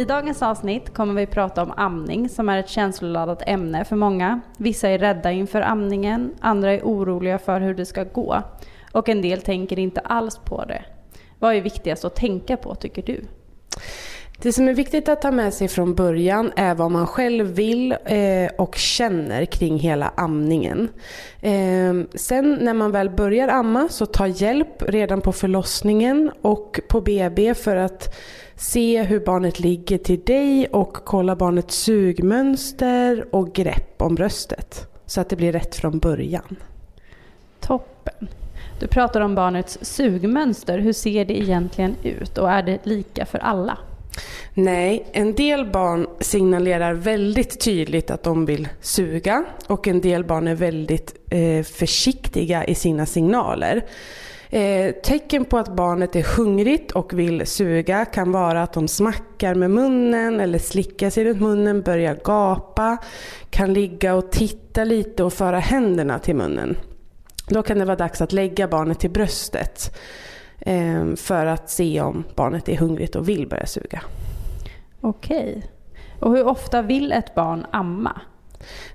I dagens avsnitt kommer vi prata om amning som är ett känsloladdat ämne för många. Vissa är rädda inför amningen, andra är oroliga för hur det ska gå och en del tänker inte alls på det. Vad är viktigast att tänka på tycker du? Det som är viktigt att ta med sig från början är vad man själv vill eh, och känner kring hela amningen. Ehm, sen när man väl börjar amma så ta hjälp redan på förlossningen och på BB för att se hur barnet ligger till dig och kolla barnets sugmönster och grepp om bröstet. Så att det blir rätt från början. Toppen. Du pratar om barnets sugmönster. Hur ser det egentligen ut och är det lika för alla? Nej, en del barn signalerar väldigt tydligt att de vill suga och en del barn är väldigt eh, försiktiga i sina signaler. Eh, tecken på att barnet är hungrigt och vill suga kan vara att de smackar med munnen eller slickar sig runt munnen, börjar gapa, kan ligga och titta lite och föra händerna till munnen. Då kan det vara dags att lägga barnet till bröstet eh, för att se om barnet är hungrigt och vill börja suga. Okej. Och hur ofta vill ett barn amma?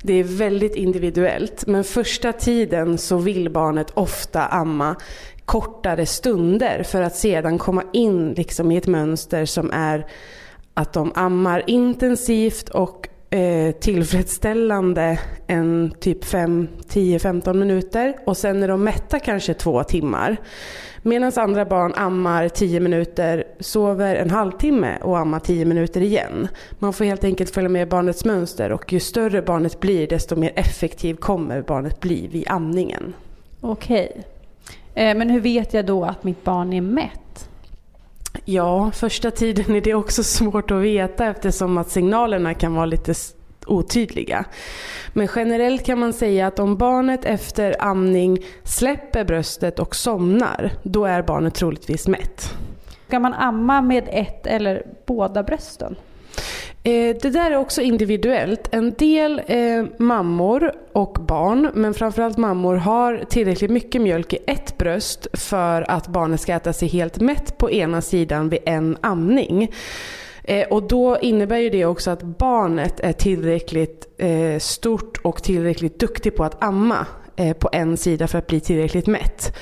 Det är väldigt individuellt, men första tiden så vill barnet ofta amma kortare stunder för att sedan komma in liksom i ett mönster som är att de ammar intensivt och eh, tillfredsställande en typ 5, 10, 15 minuter och sen är de mätta kanske två timmar. Medan andra barn ammar 10 minuter, sover en halvtimme och ammar 10 minuter igen. Man får helt enkelt följa med barnets mönster och ju större barnet blir desto mer effektiv kommer barnet bli vid amningen. Okej. Eh, men hur vet jag då att mitt barn är mätt? Ja, första tiden är det också svårt att veta eftersom att signalerna kan vara lite otydliga. Men generellt kan man säga att om barnet efter amning släpper bröstet och somnar, då är barnet troligtvis mätt. Ska man amma med ett eller båda brösten? Eh, det där är också individuellt. En del eh, mammor och barn, men framförallt mammor, har tillräckligt mycket mjölk i ett bröst för att barnet ska äta sig helt mätt på ena sidan vid en amning. Eh, och då innebär ju det också att barnet är tillräckligt eh, stort och tillräckligt duktig på att amma eh, på en sida för att bli tillräckligt mätt.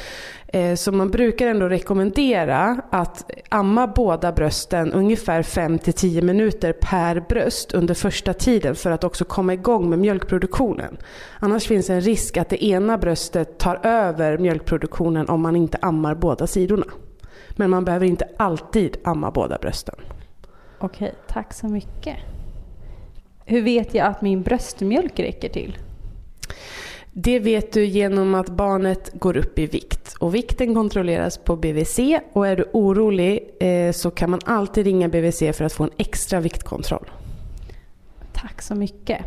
Eh, så man brukar ändå rekommendera att amma båda brösten ungefär 5-10 minuter per bröst under första tiden för att också komma igång med mjölkproduktionen. Annars finns en risk att det ena bröstet tar över mjölkproduktionen om man inte ammar båda sidorna. Men man behöver inte alltid amma båda brösten. Okej, tack så mycket. Hur vet jag att min bröstmjölk räcker till? Det vet du genom att barnet går upp i vikt. Och vikten kontrolleras på BVC och är du orolig eh, så kan man alltid ringa BVC för att få en extra viktkontroll. Tack så mycket.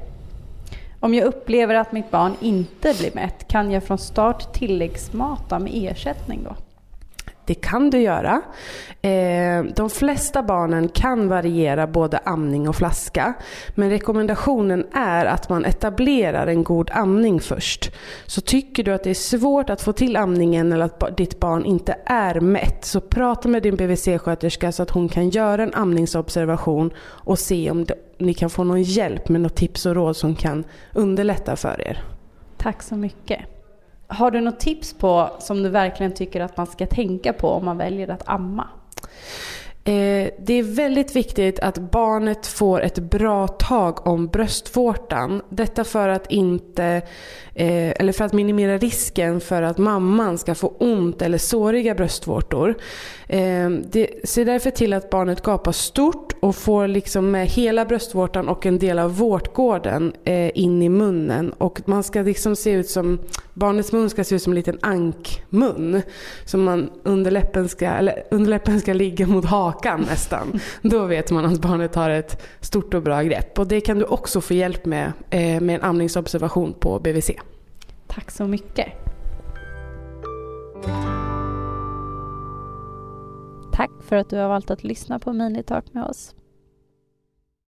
Om jag upplever att mitt barn inte blir mätt, kan jag från start tilläggsmata med ersättning då? Det kan du göra. Eh, de flesta barnen kan variera både amning och flaska. Men rekommendationen är att man etablerar en god amning först. Så tycker du att det är svårt att få till amningen eller att ditt barn inte är mätt så prata med din BVC-sköterska så att hon kan göra en amningsobservation och se om ni kan få någon hjälp med något tips och råd som kan underlätta för er. Tack så mycket. Har du något tips på som du verkligen tycker att man ska tänka på om man väljer att amma? Eh, det är väldigt viktigt att barnet får ett bra tag om bröstvårtan. Detta för att inte, eh, eller för att minimera risken för att mamman ska få ont eller såriga bröstvårtor. Eh, se därför till att barnet gapar stort och får liksom med hela bröstvårtan och en del av vårtgården eh, in i munnen. Och man ska liksom se ut som, barnets mun ska se ut som en liten ankmun. Så man, underläppen, ska, eller, underläppen ska ligga mot hakan nästan. Då vet man att barnet har ett stort och bra grepp. Och det kan du också få hjälp med eh, med en amningsobservation på BVC. Tack så mycket. Tack för att du har valt att lyssna på Minitalk med oss.